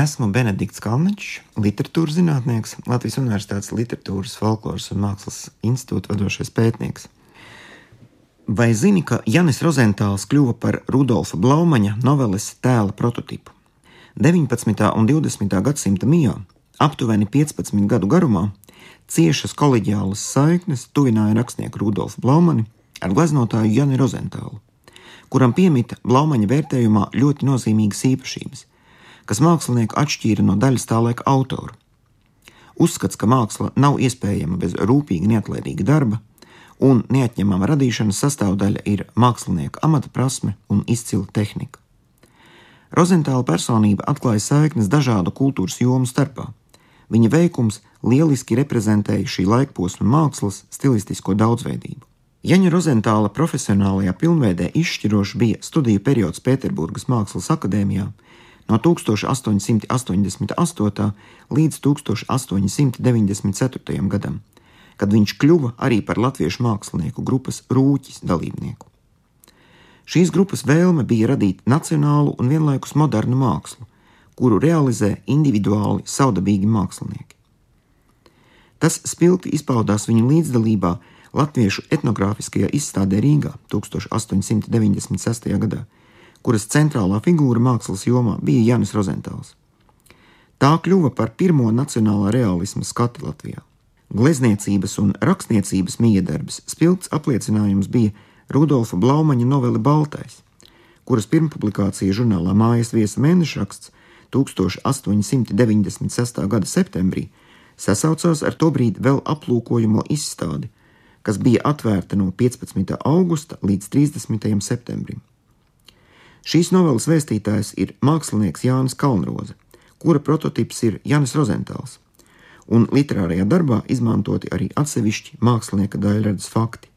Esmu Benedikts Kalniņš, literatūras zinātnieks, Latvijas Universitātes literatūras, folkloras un mākslas institūta vadošais pētnieks. Vai zini, ka Janis Rozentāls kļuva par Rudolfa Blaumaņa noveles tēla prototipu? 19. un 20. gadsimta mijā, aptuveni 15 gadu garumā, ciešas kolēģiālas saiknes tuvināja rakstnieku Rudolfu Blaumani ar gleznotāju Jani Rozentālu, kuram piemita Blaumaņa vērtējumā ļoti nozīmīgas īpašības kas mākslinieku atšķīra no daļas tā laika autoru. Uzskats, ka māksla nav iespējama bez rūpīga, neatlaidīga darba, un neatņemama radīšanas sastāvdaļa ir mākslinieka amata prasme un izcila tehnika. Rozentāla personība atklāja saiknes dažādu kultūras jomu starpā. Viņa veikums lieliski reprezentēja šī laikposma mākslas stilistisko daudzveidību. Jaņa Rozentāla profesionālajā pilnveidē izšķiroši bija studiju periods Pēterburgas Mākslas akadēmijā, no 1888. līdz 1894. gadam, kad viņš kļuva arī par latviešu mākslinieku grupas rūķis dalībnieku. Šīs grupas vēlme bija radīt nacionālu un vienlaikus modernu mākslu, kuru realizē individuāli saudabīgi mākslinieki. Tas spilgti izpaudās viņa līdzdalībā Latviešu etnogrāfiskajā izstādē Rīgā 1896. gadā, kuras centrālā figūra mākslas jomā bija Janis Rozentāls. Tā kļuva par pirmo nacionālā realisma skati Latvijā. Glezniecības un rakstniecības miedarbs spilgts apliecinājums bija Rudolfa Blaumaņa novele Baltais, kuras pirmpublikācija žurnālā Mājas viesa mēnešraksts 1896. gada septembrī sasaucās ar tobrīd vēl aplūkojamo izstādi, kas bija atvērta no 15. augusta līdz 30. septembrim. Šīs noveles vēstītājs ir mākslinieks Jānis Kalnroze, kura prototyps ir Jānis Rozentāls, un literārajā darbā izmantoti arī atsevišķi mākslinieka daļradas fakti.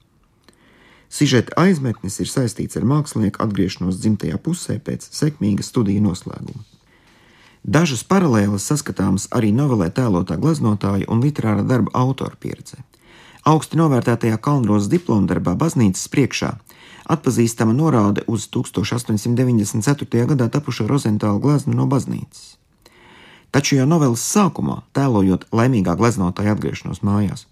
Sižeta aizmetnis ir saistīts ar mākslinieku atgriešanos dzimtajā pusē pēc sekmīga studiju noslēguma. Dažas paralēlas saskatāmas arī novelē tēlotā gleznotāja un literāra darba autora pieredzē. Augsti novērtētajā Kalnrozes diplomdarbā baznīcas priekšā atpazīstama norāde uz 1894. gadā tapušo Rozentāla gleznu no baznīcas. Taču jau novelas sākumā, tēlojot laimīgā gleznotāja atgriešanos mājās,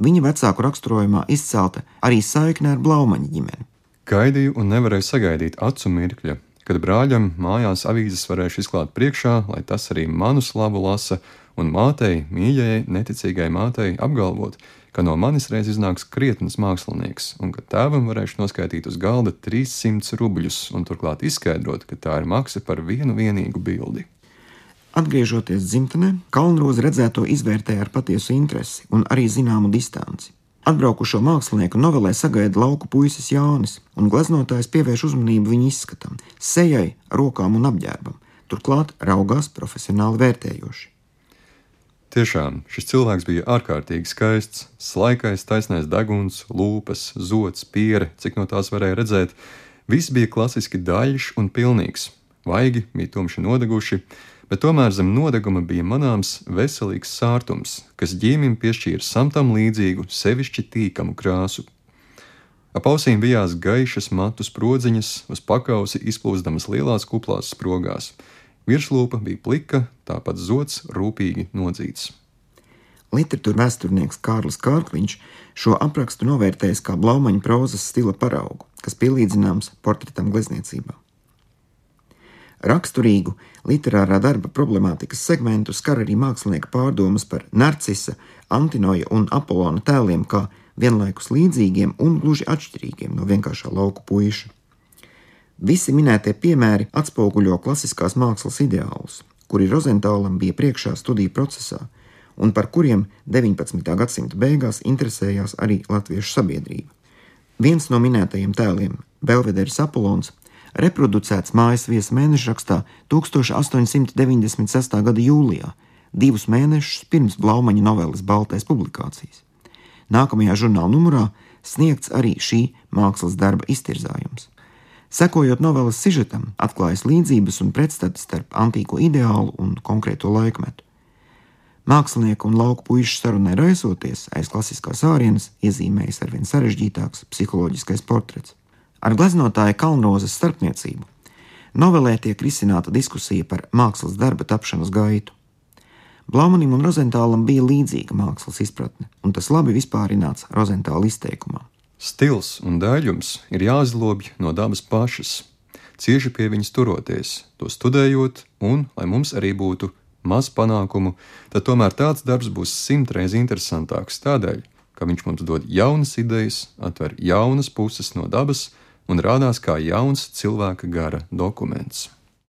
viņa vecāku raksturojumā izcelta arī saikne ar Blaumaņa ģimeni. Gaidīju un nevarēju sagaidīt acu mirkļa, kad brāļam mājās avīzes varēšu izklāt priekšā, lai tas arī manu slavu lasa, un mātei, mīļajai, neticīgai mātei apgalvot, ka no manis reiz iznāks krietns mākslinieks, un ka tēvam varēšu noskaitīt uz galda 300 rubļus, un turklāt izskaidrot, ka tā ir maksa par vienu vienīgu bildi. Atgriežoties dzimtenē, Kalnroze redzēto izvērtēja ar patiesu interesi un arī zināmu distanci. Atbraukušo mākslinieku novelē sagaida lauku puisis Jānis, un gleznotājs pievērš uzmanību viņa izskatam, sejai, rokām un apģērbam, turklāt raugās profesionāli vērtējoši. Tiešām šis cilvēks bija ārkārtīgi skaists, slaikais, taisnais deguns, lūpas, zots, piere, cik no tās varēja redzēt. Viss bija klasiski daļš un pilnīgs, vaigi bija tumši nodeguši, bet tomēr zem nodeguma bija manāms veselīgs sārtums, kas ģīmim piešķīra samtam līdzīgu, sevišķi tīkamu krāsu. Ap ausīm bijās gaišas matu sprodziņas, uz pakausi izplūsdamas lielās kuplās sprogās. Virslūpa bija plika, tāpat zots rūpīgi nodzīts. Literatūra vēsturnieks Kārlis Kārkliņš šo aprakstu novērtējis kā blaumaņa prozas stila paraugu, kas pielīdzināms portretam glezniecībā. Raksturīgu literārā darba problemātikas segmentu skar arī mākslinieka pārdomas par narcisa, antinoja un apolona tēliem kā vienlaikus līdzīgiem un gluži atšķirīgiem no vienkāršā lauku puīša. Visi minētie piemēri atspoguļo klasiskās mākslas ideālus, kuri Rozentālam bija priekšā studiju procesā, un par kuriem 19. gadsimta beigās interesējās arī latviešu sabiedrība. Viens no minētajiem tēliem, Belvederis Apolons, reproducēts mājas viesas mēnešrakstā 1896. gada jūlijā, divus mēnešus pirms Blaumaņa noveles Baltais publikācijas. Nākamajā žurnāla numurā sniegts arī šī mākslas darba iztirzājums. Sekojot novelas sižetam, atklājas līdzības un pretstatas starp antīko ideālu un konkrēto laikmetu. Mākslinieku un lauku puikas sarunai raisoties aiz klasiskās ārienes, iezīmējas arvien sarežģītāks psiholoģiskais portrets. Ar gleznotāja Kalnrozes starpniecību Novelē tiek risināta diskusija par mākslas darba tapšanas gaitu. Blaumanim un Rozentālam bija līdzīga mākslas izpratne, un tas labi vispārināts Rozentāla izteikumā. Stils un daļums ir jāizlobj no dabas pašas, cieši pie viņas turoties, to studējot, un, lai mums arī būtu maz panākumu, tad tomēr tāds darbs būs simtreiz interesantāks tādēļ, ka viņš mums dod jaunas idejas, atver jaunas puses no dabas un rādās kā jauns cilvēka gara dokuments.